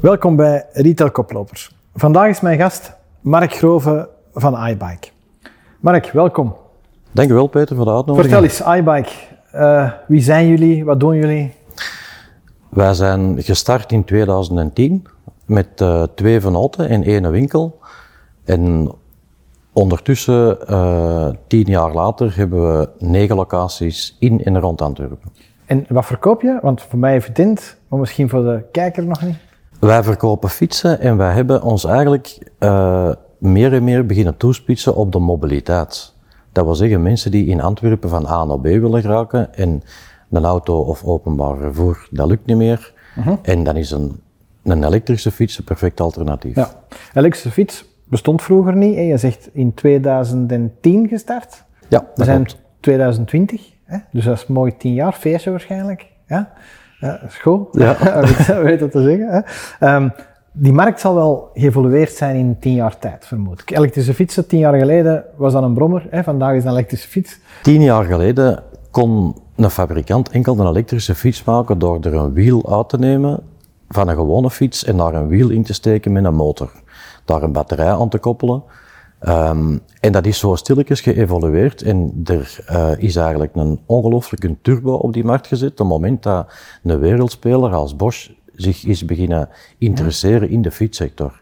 Welkom bij Retail Koplopers. Vandaag is mijn gast Mark Grove van iBike. Mark, welkom. Dank u wel, Peter, voor de uitnodiging. Vertel eens, iBike. Uh, wie zijn jullie? Wat doen jullie? Wij zijn gestart in 2010 met uh, twee venoten en één winkel. En ondertussen, uh, tien jaar later, hebben we negen locaties in en rond Antwerpen. En wat verkoop je? Want voor mij evident, maar misschien voor de kijker nog niet. Wij verkopen fietsen en wij hebben ons eigenlijk uh, meer en meer beginnen toespitsen op de mobiliteit. Dat wil zeggen, mensen die in Antwerpen van A naar B willen geraken en een auto of openbaar vervoer, dat lukt niet meer. Uh -huh. En dan is een, een elektrische fiets een perfect alternatief. Ja, elektrische fiets bestond vroeger niet. Hè? Je zegt in 2010 gestart. Ja, dat We zijn klopt. 2020, hè? dus dat is mooi tien jaar, feestje waarschijnlijk. Ja, ja school, Ja. weet dat te zeggen. Hè? Um, die markt zal wel geëvolueerd zijn in tien jaar tijd, vermoed ik. Elektrische fietsen, tien jaar geleden was dat een brommer, hè? vandaag is dat een elektrische fiets. Tien jaar geleden kon een fabrikant enkel een elektrische fiets maken door er een wiel uit te nemen van een gewone fiets en daar een wiel in te steken met een motor. Daar een batterij aan te koppelen. Um, en dat is zo stilletjes geëvolueerd en er uh, is eigenlijk een ongelooflijke turbo op die markt gezet. Op het moment dat een wereldspeler als Bosch zich is beginnen interesseren in de fietssector.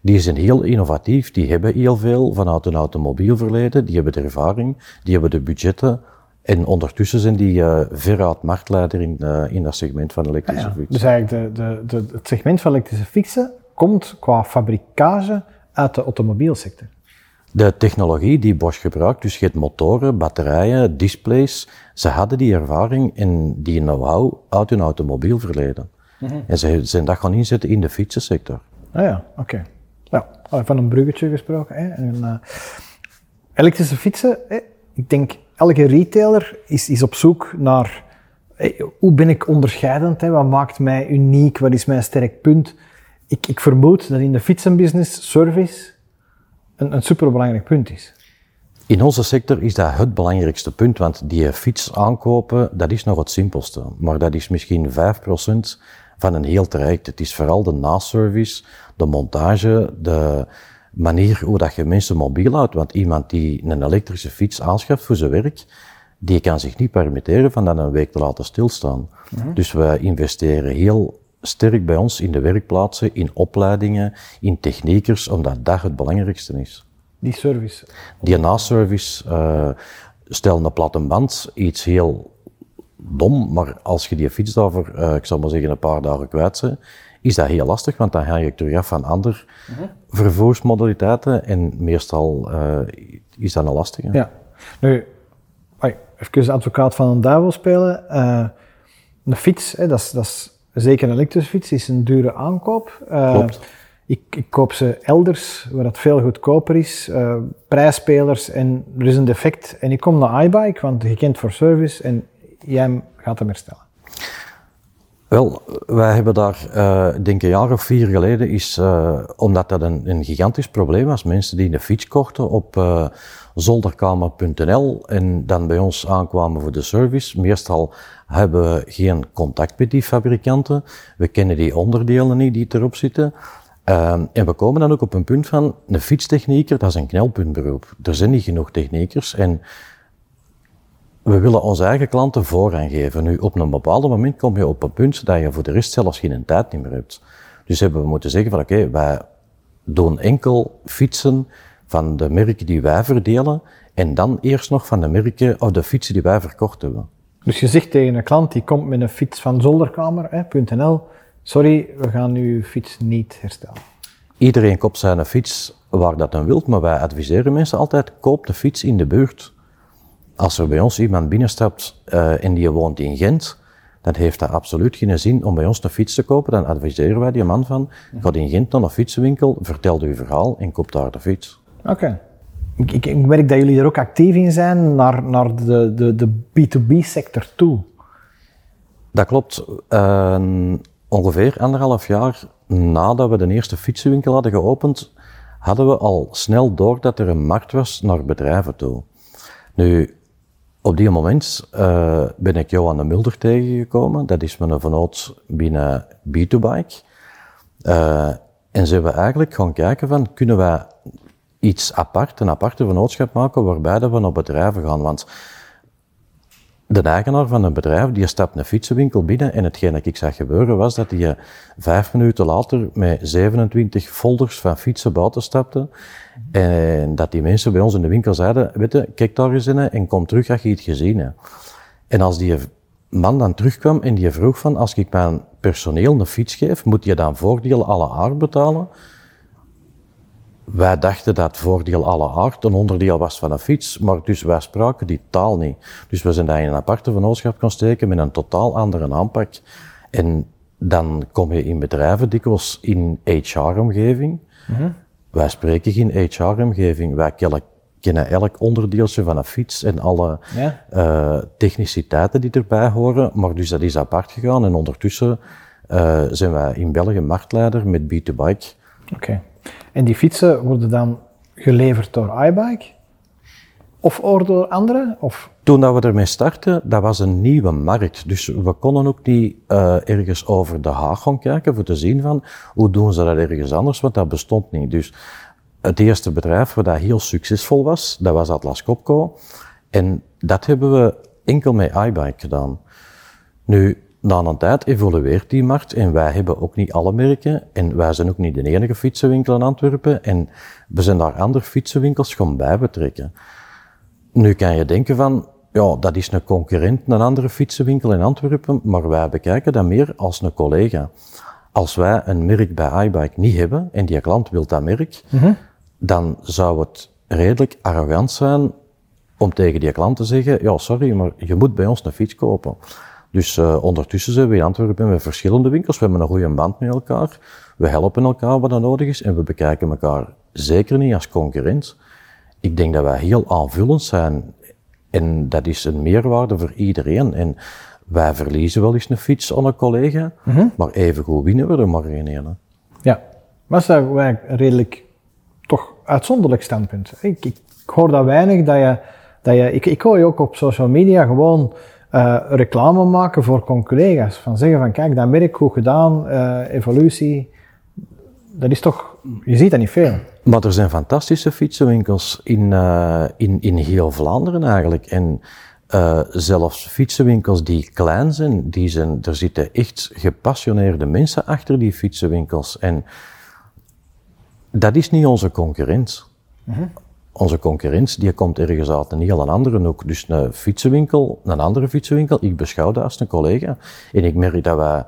Die zijn heel innovatief, die hebben heel veel vanuit een automobielverleden, die hebben de ervaring, die hebben de budgetten. En ondertussen zijn die uh, veruit marktleider in, uh, in dat segment van elektrische ja, fietsen. Dus eigenlijk de, de, de, het segment van elektrische fietsen komt qua fabrikage uit de automobielsector. De technologie die Bosch gebruikt, dus je hebt motoren, batterijen, displays, ze hadden die ervaring en die know-how uit hun automobielverleden. Mm -hmm. En ze zijn dat gaan inzetten in de fietsensector. Ah ja, oké. Okay. Ja, van een bruggetje gesproken. Hè. En, uh, elektrische fietsen, hè. ik denk elke retailer is, is op zoek naar hoe ben ik onderscheidend, hè. wat maakt mij uniek, wat is mijn sterk punt. Ik, ik vermoed dat in de fietsenbusiness service een, een superbelangrijk punt is. In onze sector is dat het belangrijkste punt, want die fiets aankopen, dat is nog het simpelste. Maar dat is misschien 5% van een heel traject. Het is vooral de naservice, de montage, de manier hoe dat je mensen mobiel houdt. Want iemand die een elektrische fiets aanschaft voor zijn werk, die kan zich niet permitteren van dat een week te laten stilstaan. Mm -hmm. Dus we investeren heel sterk bij ons in de werkplaatsen, in opleidingen, in techniekers, omdat dat het belangrijkste is. Die service? Die na-service, uh, stel een platte band, iets heel dom, maar als je die fiets daarvoor, uh, ik zal maar zeggen, een paar dagen kwijt bent, is dat heel lastig, want dan ga je terug af van andere uh -huh. vervoersmodaliteiten en meestal uh, is dat een lastige. Ja. Nu, even advocaat van een duivel spelen. Een fiets, hè, dat is zeker een elektrische fiets, is een dure aankoop. Klopt. Ik, ik, koop ze elders, waar het veel goedkoper is, uh, prijsspelers en er is een defect. En ik kom naar iBike, want gekend voor service en jij gaat hem herstellen. Wel, wij hebben daar, uh, denk een jaar of vier geleden, is, uh, omdat dat een, een, gigantisch probleem was, mensen die een fiets kochten op zolderkamer.nl en dan bij ons aankwamen voor de service. Meestal hebben we geen contact met die fabrikanten, we kennen die onderdelen niet die erop zitten. Um, en we komen dan ook op een punt van, een fietstechnieker, dat is een knelpuntberoep. Er zijn niet genoeg techniekers en we willen onze eigen klanten voorrang geven. Nu, op een bepaald moment kom je op een punt dat je voor de rest zelfs geen tijd meer hebt. Dus hebben we moeten zeggen van, oké, wij doen enkel fietsen van de merken die wij verdelen en dan eerst nog van de merken of de fietsen die wij verkocht hebben. Dus je zegt tegen een klant die komt met een fiets van zolderkamer.nl, sorry, we gaan uw fiets niet herstellen. Iedereen koopt zijn fiets waar dat dan wilt, maar wij adviseren mensen altijd, koop de fiets in de buurt. Als er bij ons iemand binnenstapt uh, en die woont in Gent, dan heeft dat absoluut geen zin om bij ons een fiets te kopen. Dan adviseren wij die man van, ga in Gent naar een fietsenwinkel, vertel uw verhaal en koop daar de fiets. Oké. Okay. Ik, ik, ik, merk dat jullie er ook actief in zijn naar, naar de, de, de B2B-sector toe. Dat klopt. Uh, ongeveer anderhalf jaar nadat we de eerste fietsenwinkel hadden geopend, hadden we al snel door dat er een markt was naar bedrijven toe. Nu, op die moment uh, ben ik Johan de Mulder tegengekomen. Dat is mijn vernoot binnen B2Bike. Uh, en zijn we eigenlijk gaan kijken van, kunnen wij iets apart, een aparte vennootschap maken waarbij we naar bedrijven gaan. Want de eigenaar van een bedrijf, die stapt een fietsenwinkel binnen en hetgeen dat ik zag gebeuren was dat hij vijf minuten later met 27 folders van fietsen buiten stapte. En dat die mensen bij ons in de winkel zeiden, weet je, kijk daar eens in en kom terug als je het gezien hebt. En als die man dan terugkwam en die vroeg van, als ik mijn personeel een fiets geef, moet je dan voordeel alle aard betalen? Wij dachten dat voordeel alle aard een onderdeel was van een fiets, maar dus wij spraken die taal niet. Dus we zijn daar in een aparte vennootschap gaan steken met een totaal andere aanpak. En dan kom je in bedrijven dikwijls in HR-omgeving. Mm Wij spreken geen HR-omgeving. Wij kennen elk onderdeeltje van een fiets en alle ja. uh, techniciteiten die erbij horen. Maar dus dat is apart gegaan en ondertussen uh, zijn wij in België marktleider met B2Bike. Oké. En die fietsen worden dan geleverd door iBike? Of door anderen? Of? Toen dat we ermee startten, dat was een nieuwe markt. Dus we konden ook niet uh, ergens over de haag gaan kijken voor te zien van hoe doen ze dat ergens anders, want dat bestond niet. Dus het eerste bedrijf wat dat heel succesvol was, dat was Atlas Copco. En dat hebben we enkel met iBike gedaan. Nu, na een tijd evolueert die markt en wij hebben ook niet alle merken en wij zijn ook niet de enige fietsenwinkel in Antwerpen en we zijn daar andere fietsenwinkels gaan bij betrekken. Nu kan je denken van, ja, dat is een concurrent, een andere fietsenwinkel in Antwerpen, maar wij bekijken dat meer als een collega. Als wij een merk bij iBike niet hebben en die klant wil dat merk, mhm. dan zou het redelijk arrogant zijn om tegen die klant te zeggen, ja, sorry, maar je moet bij ons een fiets kopen. Dus uh, ondertussen zijn we in Antwerpen met verschillende winkels. We hebben een goede band met elkaar. We helpen elkaar wat er nodig is en we bekijken elkaar zeker niet als concurrent. Ik denk dat wij heel aanvullend zijn en dat is een meerwaarde voor iedereen. En wij verliezen wel eens een fiets aan een collega, mm -hmm. maar evengoed winnen we er maar geen ene. Ja, maar dat is een redelijk toch uitzonderlijk standpunt. Ik, ik, hoor dat weinig dat je, dat je ik, ik hoor je ook op social media gewoon uh, reclame maken voor collega's. Van zeggen van kijk, dat merk goed gedaan, uh, evolutie. Dat is toch, je ziet dat niet veel. Maar er zijn fantastische fietsenwinkels in, uh, in, in heel Vlaanderen eigenlijk. En zelfs fietsenwinkels die klein zijn, die zijn, er zitten echt gepassioneerde mensen achter die fietsenwinkels. En dat is niet onze concurrent. -hmm onze concurrentie, die komt ergens uit een heel andere hoek. Dus een fietsenwinkel, een andere fietsenwinkel, ik beschouw dat als een collega. En ik merk dat wij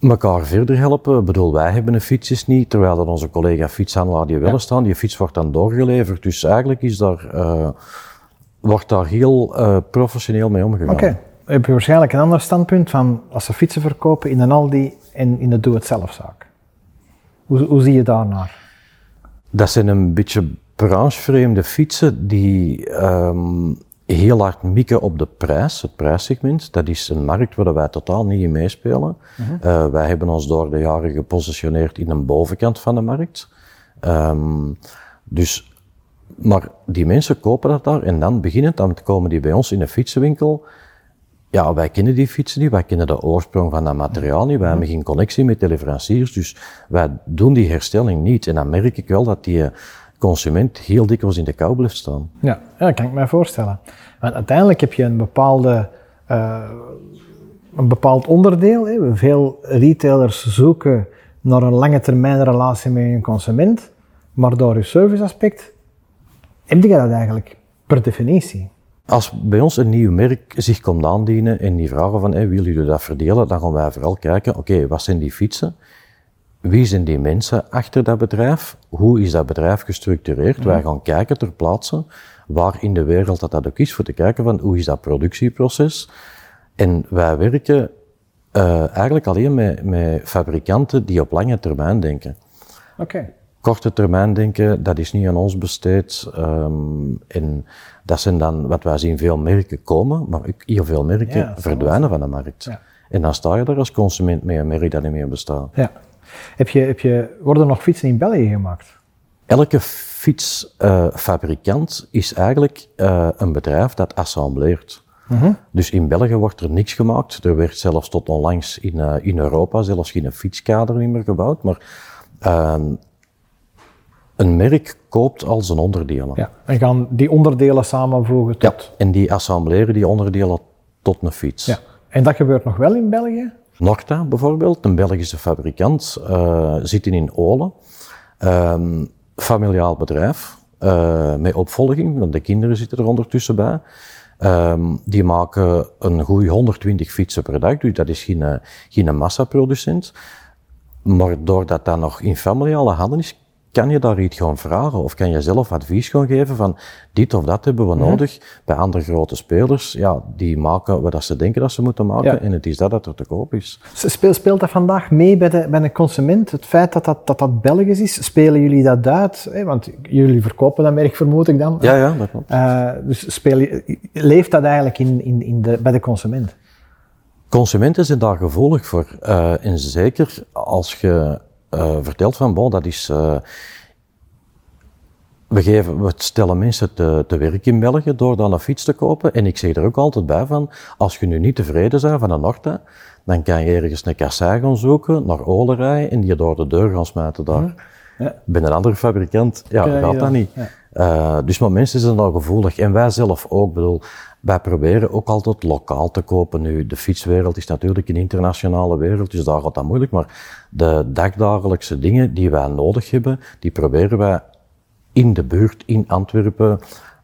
elkaar verder helpen. Ik bedoel, wij hebben een fietsjes niet, terwijl dat onze collega fietshandelaar die wel staan, die fiets wordt dan doorgeleverd. Dus eigenlijk is daar, uh, wordt daar heel uh, professioneel mee omgegaan. Oké. Okay. Heb je waarschijnlijk een ander standpunt van als ze fietsen verkopen in een Aldi en in de doe-het-zelf-zaak? Hoe, hoe zie je daarnaar? Dat zijn een beetje branchevreemde fietsen die um, heel hard mikken op de prijs, het prijssegment. Dat is een markt waar wij totaal niet in meespelen. uh, wij hebben ons door de jaren gepositioneerd in een bovenkant van de markt. Um, dus, maar die mensen kopen dat daar en dan beginnen dan komen die bij ons in een fietsenwinkel. Ja, wij kennen die fietsen niet, wij kennen de oorsprong van dat materiaal niet, wij hebben geen connectie met de leveranciers, dus wij doen die herstelling niet. En dan merk ik wel dat die consument heel dikwijls in de kou blijft staan. Ja, ja dat kan ik me voorstellen. Want uiteindelijk heb je een, bepaalde, uh, een bepaald onderdeel. Hè. Veel retailers zoeken naar een lange termijn relatie met een consument, maar door je serviceaspect heb je dat eigenlijk per definitie. Als bij ons een nieuw merk zich komt aandienen en die vragen van hey, willen jullie dat verdelen, dan gaan wij vooral kijken, oké, wat zijn die fietsen? Wie zijn die mensen achter dat bedrijf? Hoe is dat bedrijf gestructureerd? Mhm. Wij gaan kijken ter plaatse waar in de wereld dat dat ook is, voor te kijken van hoe is dat productieproces. En wij werken uh, eigenlijk alleen met, met fabrikanten die op lange termijn denken. Oké. Korte termijn denken, dat is niet aan ons besteed. Um, en dat zijn dan, wat wij zien, veel merken komen, maar ook heel veel merken verdwijnen van de markt. Ja. En dan sta je er als consument mee een merk dat niet meer bestaat. Ja. Heb je, heb je, worden er nog fietsen in België gemaakt? Elke fietsfabrikant uh, is eigenlijk uh, een bedrijf dat assembleert. Dus in België wordt er niks gemaakt. Er werd zelfs tot onlangs in, eh, in Europa zelfs geen fietskader meer gebouwd. Maar ehm, een merk koopt al zijn onderdelen. Ja. En gaan die onderdelen samenvoegen Ja, tot... en die assembleren die onderdelen tot een fiets. Ja. En dat gebeurt nog wel in België? Norta bijvoorbeeld, een Belgische fabrikant, uh, zitten in Olen. Um, familiaal bedrijf, uh, met opvolging, want de kinderen zitten er ondertussen bij. Um, die maken een goede 120 fietsen per dag, dus dat is geen, geen massaproducent. Maar doordat dat nog in familiale handen is, kan je daar iets gaan vragen of kan je zelf advies gaan geven van dit of dat hebben we Mhm. nodig bij andere grote spelers. Ja, die maken wat ze denken dat ze moeten maken Ja. en het is dat dat er te koop is. Speelt, speelt dat vandaag mee bij de, bij de consument? Het feit dat dat, dat, dat Belgisch is, spelen jullie dat uit? Hè? Want jullie verkopen dat merk, vermoed ik dan. Ja, ja, dat klopt. Eh, dus speel leeft dat eigenlijk in, in, in de, bij de consument? Consumenten zijn daar gevoelig voor. Uh, en zeker als je uh, vertelt van, bon, dat is... Uh, we, geven, we stellen mensen te, te werk in België door dan een fiets te kopen. En ik zeg er ook altijd bij van, als je nu niet tevreden bent van een Norte, dan kan je ergens een kassei gaan zoeken, naar Olerij, en die door de deur gaan smijten daar. Ja. Bij een andere fabrikant, ja, gaat ja. dat niet. Uh, dus maar mensen zijn daar gevoelig. En wij zelf ook, bedoel, wij proberen ook altijd lokaal te kopen. Nu, de fietswereld is natuurlijk een internationale wereld, dus daar gaat dat moeilijk. Maar de dagdagelijkse dingen die wij nodig hebben, die proberen wij in de buurt, in Antwerpen,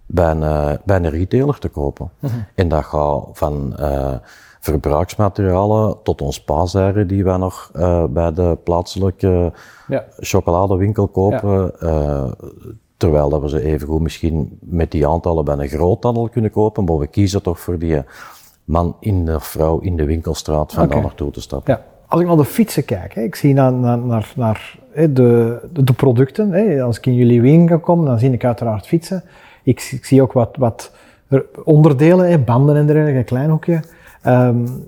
bij een, bij een retailer te kopen. Mhm. Mm -hmm. En dat gaat van uh, verbruiksmaterialen tot ons paaseieren die wij nog uh, bij de plaatselijke ja. chocoladewinkel kopen. Ja. Uh, terwijl dat we ze evengoed misschien met die aantallen bij een groothandel kunnen kopen, maar we kiezen toch voor die man in de vrouw in de winkelstraat van okay. daar naartoe te stappen. Ja. Als ik naar de fietsen kijk, hè, ik zie naar, naar, naar, naar hè, de, de, producten. Hè. Als ik in jullie winkel kom, dan zie ik uiteraard fietsen. Ik, ik zie ook wat, wat onderdelen, hè, banden en dergelijke, een klein hoekje. Um,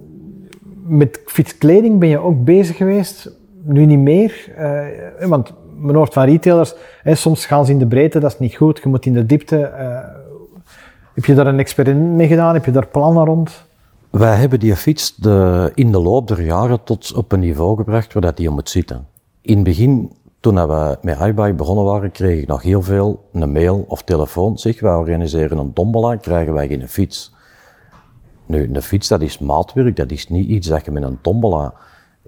met fietskleding ben je ook bezig geweest, nu niet meer. Uh, want men hoort van retailers, hè, soms gaan ze in de breedte, dat is niet goed, je moet in de diepte. Uh, heb je daar een experiment mee gedaan? Heb je daar plannen rond? Wij hebben die fiets de, in de loop der jaren tot op een niveau gebracht waar dat die moet zitten. In het begin, toen we met iBike begonnen waren, kreeg ik nog heel veel een mail of telefoon. Zeg, wij organiseren een tombola, krijgen wij geen fiets. Nu, een fiets, dat is maatwerk, dat is niet iets dat je met een tombola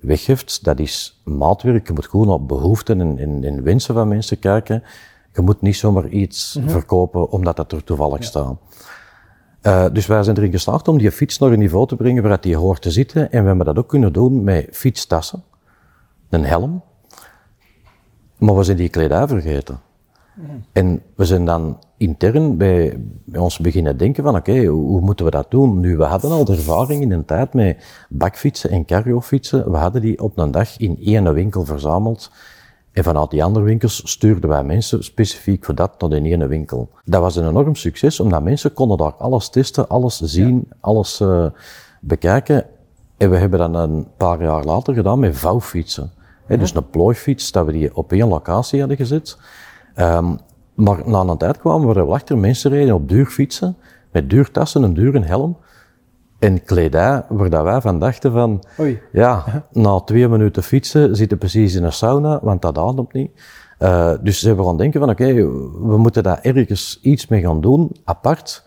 weggeeft. Dat is maatwerk, je moet gewoon op behoeften en, en, en wensen van mensen kijken. Je moet niet zomaar iets mm -hmm. verkopen omdat dat er toevallig ja. staat. Uh, dus wij zijn erin geslaagd om die fiets naar een niveau te brengen waar die hoort te zitten. En we hebben dat ook kunnen doen met fietstassen, een helm. Maar we zijn die kledij vergeten. Mm. En we zijn dan intern bij, bij ons beginnen denken van oké, okay, hoe, hoe, moeten we dat doen? Nu, we hadden al de ervaring in een tijd met bakfietsen en cargofietsen. We hadden die op een dag in één winkel verzameld. En vanuit die andere winkels stuurden wij mensen specifiek voor dat naar de ene winkel. Dat was een enorm succes, omdat mensen konden daar alles testen, alles zien, ja. alles uh, bekijken. En we hebben dat een paar jaar later gedaan met vouwfietsen. Dus een plooifiets, dat we die op één locatie hadden gezet. Um, maar na een tijd kwamen we er achter, mensen reden op duur fietsen, met duurtassen, een dure helm. En kledij, waar dat wij van dachten van, Oei. ja, na twee minuten fietsen zitten precies in een sauna, want dat ademt niet. Uh, dus ze hebben gaan denken van, oké, okay, we moeten daar ergens iets mee gaan doen, apart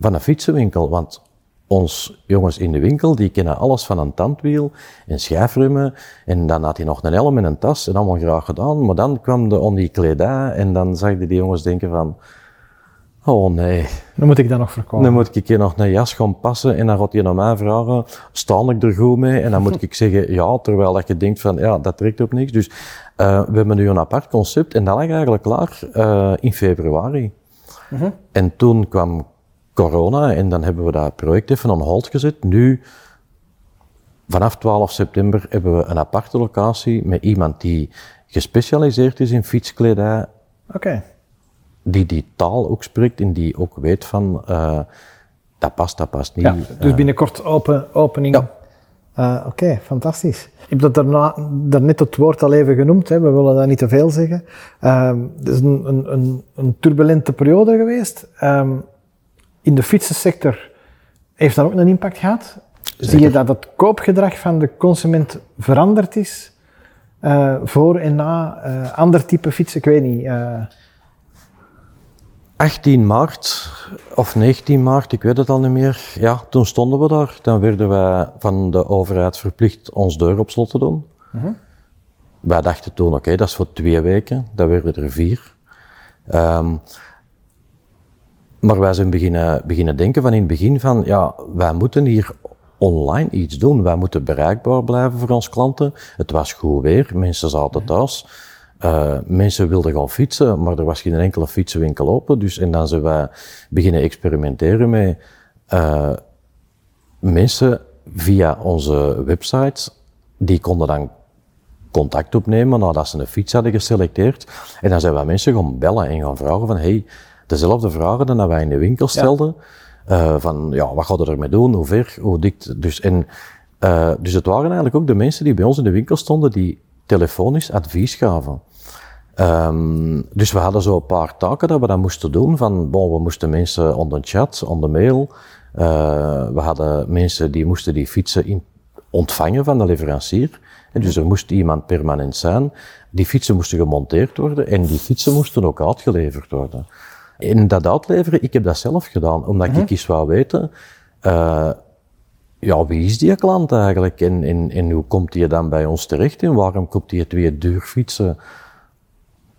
van een fietsenwinkel. Want ons jongens in de winkel, die kennen alles van een tandwiel en schijfremmen. En dan had hij nog een helm en een tas en allemaal graag gedaan. Maar dan kwam de on die kledij en dan zag die jongens denken van, Oh nee. Dan moet ik dat nog verkopen. Dan moet ik hier nog een jas gaan passen en dan gaat hij naar mij vragen, sta ik er goed mee? En dan moet ik zeggen ja, terwijl dat je denkt van ja, dat trekt op niks. Dus uh, we hebben nu een apart concept en dat lag eigenlijk klaar uh, in februari. Uh -huh. En toen kwam corona en dan hebben we dat project even on hold gezet. Nu, vanaf 12 september hebben we een aparte locatie met iemand die gespecialiseerd is in fietskledij. Oké. Okay die die taal ook spreekt en die ook weet van uh, dat past, dat past niet. Ja, dus binnenkort open, opening. Ja. Uh, Oké, okay, fantastisch. Ik heb dat daarna, daarnet het woord al even genoemd, hè. we willen dat niet te veel zeggen. Um, het is een, een, een, een turbulente periode geweest. Um, in de fietsensector heeft dat ook een impact gehad? Zie je dat het koopgedrag van de consument veranderd is? Uh, voor en na uh, ander type fietsen? Ik weet niet. Uh... 18 maart of 19 maart, ik weet het al niet meer. Ja, toen stonden we daar. Dan werden wij van de overheid verplicht ons deur op slot te doen. -huh. Wij dachten toen, oké, dat is voor twee weken. Dat werden er vier. Um, maar wij zijn beginnen, beginnen denken van in het begin van, ja, wij moeten hier online iets doen. Wij moeten bereikbaar blijven voor onze klanten. Het was goed weer, mensen zaten thuis. Uh, mensen wilden gaan fietsen, maar er was geen enkele fietsenwinkel open. Dus, en dan zijn wij beginnen experimenteren met uh, mensen via onze website. Die konden dan contact opnemen nadat ze een fiets hadden geselecteerd. En dan zijn wij mensen gaan bellen en gaan vragen van, hey, dezelfde vragen dan dat wij in de winkel stelden. Ja. Uh, van, ja, wat gaat er ermee doen? Hoe ver? Hoe dik? Dus, en, uh, dus het waren eigenlijk ook de mensen die bij ons in de winkel stonden, die telefonisch advies gaven. Um, dus we hadden zo een paar taken dat we dat moesten doen. Van, bon, we moesten mensen onder chat, onder mail. Uh, we hadden mensen die moesten die fietsen in, ontvangen van de leverancier. En dus er moest iemand permanent zijn. Die fietsen moesten gemonteerd worden en die fietsen moesten ook uitgeleverd worden. En dat uitleveren, ik heb dat zelf gedaan, omdat ik eens wou weten, uh, ja, wie is die klant eigenlijk en, en, en hoe komt die dan bij ons terecht en waarom komt die twee duur fietsen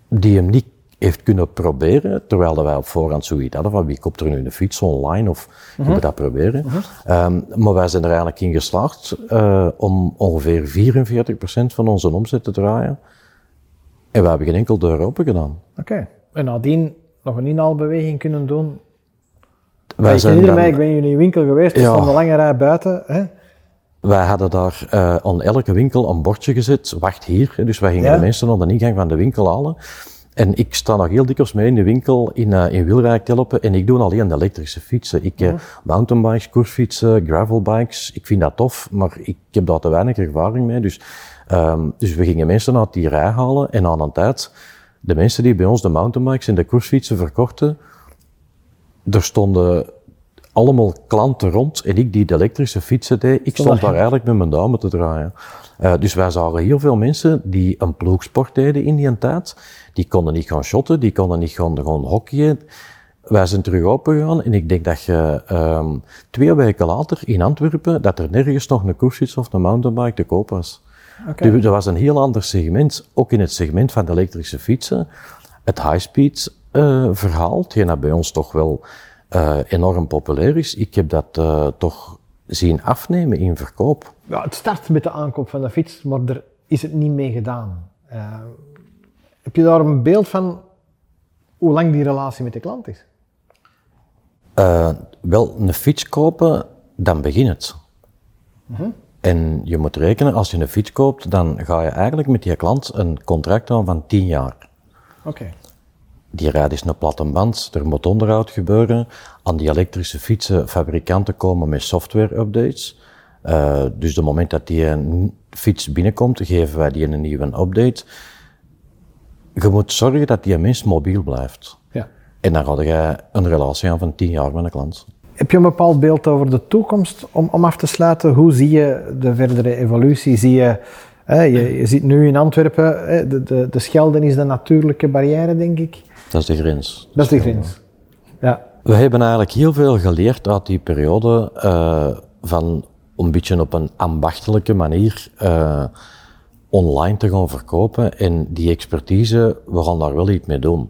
die hem niet heeft kunnen proberen, terwijl wij op voorhand zoiets hadden van wie koopt er nu een fiets online of je moet dat proberen. um, maar wij zijn er eigenlijk in geslaagd uh, om ongeveer 44% van onze omzet te draaien. En we hebben geen enkel deur open gedaan. Oké. En nadien nog een inhaalbeweging kunnen doen. Wij ik zijn dan, mij, ik ben in uw winkel geweest, er ja, stond een lange rij buiten. Hè? Wij hadden daar uh, aan elke winkel een bordje gezet, wacht hier. Dus wij gingen ja. de mensen aan de ingang van de winkel halen. En ik sta nog heel dikwijls mee in de winkel in, uh, in Wilrijk te helpen en ik doe alleen de elektrische fietsen. Ik, uh, mountainbikes, koersfietsen, gravelbikes, ik vind dat tof, maar ik heb daar te weinig ervaring mee. Dus, um, dus we gingen mensen uit die rij halen en aan een tijd de mensen die bij ons de mountainbikes en de koersfietsen verkochten, er stonden allemaal klanten rond en ik die de elektrische fietsen deed, ik stond daar eigenlijk met mijn duimen te draaien. Uh, dus wij zagen heel veel mensen die een ploegsport deden in die tijd. Die konden niet gaan shotten, die konden niet gaan, gaan hockeyen. Wij zijn terug opengegaan en ik denk dat je um, twee weken later in Antwerpen, dat er nergens nog een koersfiets of een mountainbike te koop was. Okay. Dus dat was een heel ander segment, ook in het segment van de elektrische fietsen. Het high-speed uh, verhaal, hetgeen dat bij ons toch wel uh, enorm populair is. Ik heb dat uh, toch zien afnemen in verkoop. Ja, het start met de aankoop van de fiets, maar er is het niet mee gedaan. heb je daar een beeld van hoe lang die relatie met de klant is? wel, een fiets kopen, dan begint het. Mhm. En je moet rekenen, als je een fiets koopt, dan ga je eigenlijk met je klant een contract aan van 10 jaar. Oké. Okay. Die rijdt is een platte band, er moet onderhoud gebeuren. Aan die elektrische fietsen, fabrikanten komen met software-updates. Uh, dus de moment dat die een fiets binnenkomt, geven wij die een nieuwe update. Je moet zorgen dat die mens mobiel blijft. Ja. En dan ga je een relatie aan van 10 jaar met een klant. Heb je een bepaald beeld over de toekomst om, om af te sluiten? Hoe zie je de verdere evolutie? Zie je, hè, je, je ziet nu in Antwerpen, hè, de, de, de Schelden is de natuurlijke barrière, denk ik. Dat is de grens. Dat is de grens, ja. We hebben eigenlijk heel veel geleerd uit die periode uh, van een beetje op een ambachtelijke manier uh, online te gaan verkopen. En die expertise, we gaan daar wel iets mee doen.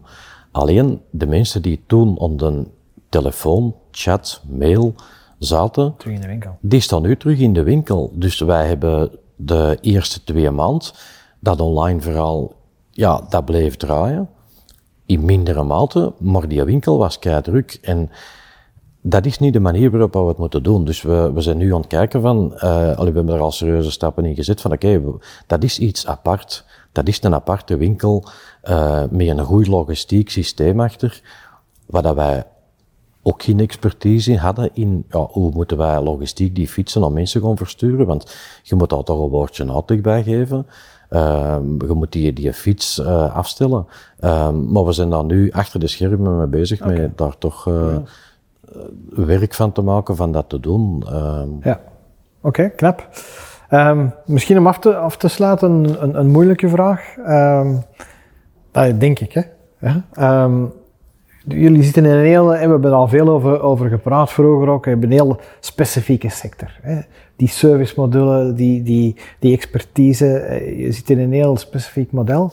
Alleen de mensen die toen onder telefoon, chat, mail zaten, terug in de winkel. die staan nu terug in de winkel. Dus wij hebben de eerste twee maanden dat online verhaal, ja, dat bleef draaien. In mindere mate, maar die winkel was kei druk. En dat is niet de manier waarop we het moeten doen. Dus we, we zijn nu aan het kijken van, uh, we hebben er al serieuze stappen in gezet van, oké, okay, dat is iets apart. Dat is een aparte winkel, uh, met een goed logistiek systeem achter, waar dat wij ook geen expertise hadden in ja, hoe moeten wij logistiek die fietsen aan mensen gaan versturen. Want je moet daar toch een woordje uitleg bij geven. Uh, je moet die, die fiets uh, afstellen. Uh, maar we zijn daar nu achter de schermen mee bezig, okay. met daar toch uh, werk van te maken, van dat te doen. Ehm, Ja, oké, knap. Ehm, misschien om af te, af te sluiten, een, een, een moeilijke vraag. Ehm, dat denk ik, hè. Ja. Ehm, jullie zitten in een heel, we hebben er al veel over, over gepraat vroeger ook, we hebben een heel specifieke sector. Hè. Die servicemodulen, die, die, die expertise, eh, je zit in een heel specifiek model.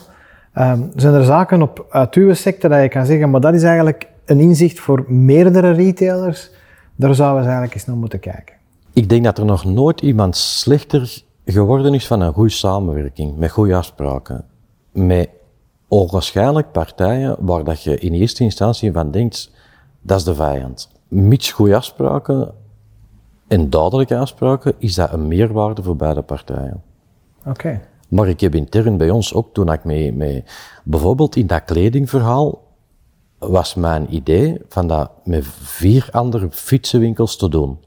Ehm, zijn er zaken op, uit uw sector dat je kan zeggen, maar dat is eigenlijk een inzicht voor meerdere retailers, daar zouden we eigenlijk eens naar moeten kijken. Ik denk dat er nog nooit iemand slechter geworden is van een goede samenwerking, met goede afspraken. Met onwaarschijnlijk partijen waar dat je in eerste instantie van denkt, dat is de vijand. Mits goede afspraken en duidelijke afspraken, is dat een meerwaarde voor beide partijen. Oké. Maar ik heb intern bij ons ook, toen ik mee, mee bijvoorbeeld in dat kledingverhaal, was mijn idee van dat met vier andere fietsenwinkels te doen.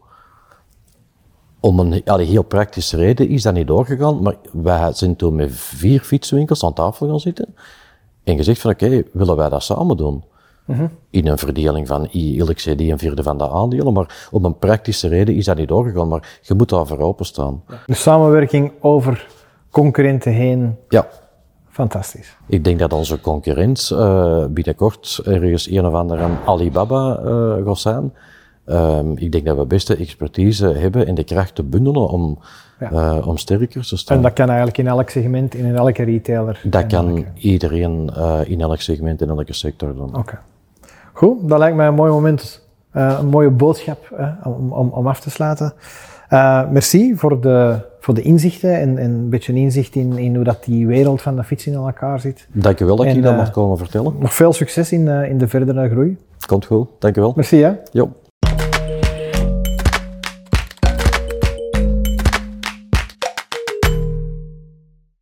Om een allee, heel praktische reden is dat niet doorgegaan, maar wij zijn toen met vier fietsenwinkels aan tafel gaan zitten en gezegd van oké, willen wij dat samen doen? In een verdeling van, zei die een vierde van de aandelen, maar om een praktische reden is dat niet doorgegaan, maar je moet daarvoor openstaan. De samenwerking over concurrenten heen, Ja. fantastisch. Ik denk dat onze concurrent eh, binnenkort ergens een of andere Alibaba eh gaat zijn. Ehm, ik denk dat we beste expertise hebben en de kracht te bundelen om, Ja. eh, om sterker te staan. En dat kan eigenlijk in elk segment, in elke retailer. Dat kan elke- iedereen eh, in elk segment, in elke sector doen. Oké. Goed, dat lijkt mij een mooi moment, eh, een mooie boodschap om, om, om af te sluiten. Merci voor de, voor de inzichten en, en een beetje een inzicht in, in hoe dat die wereld van de fiets in elkaar zit. Dank u wel dat ik je dat eh, mag komen vertellen. Nog veel succes in, in de verdere groei. Komt goed, dank u wel. Merci hè. Jo.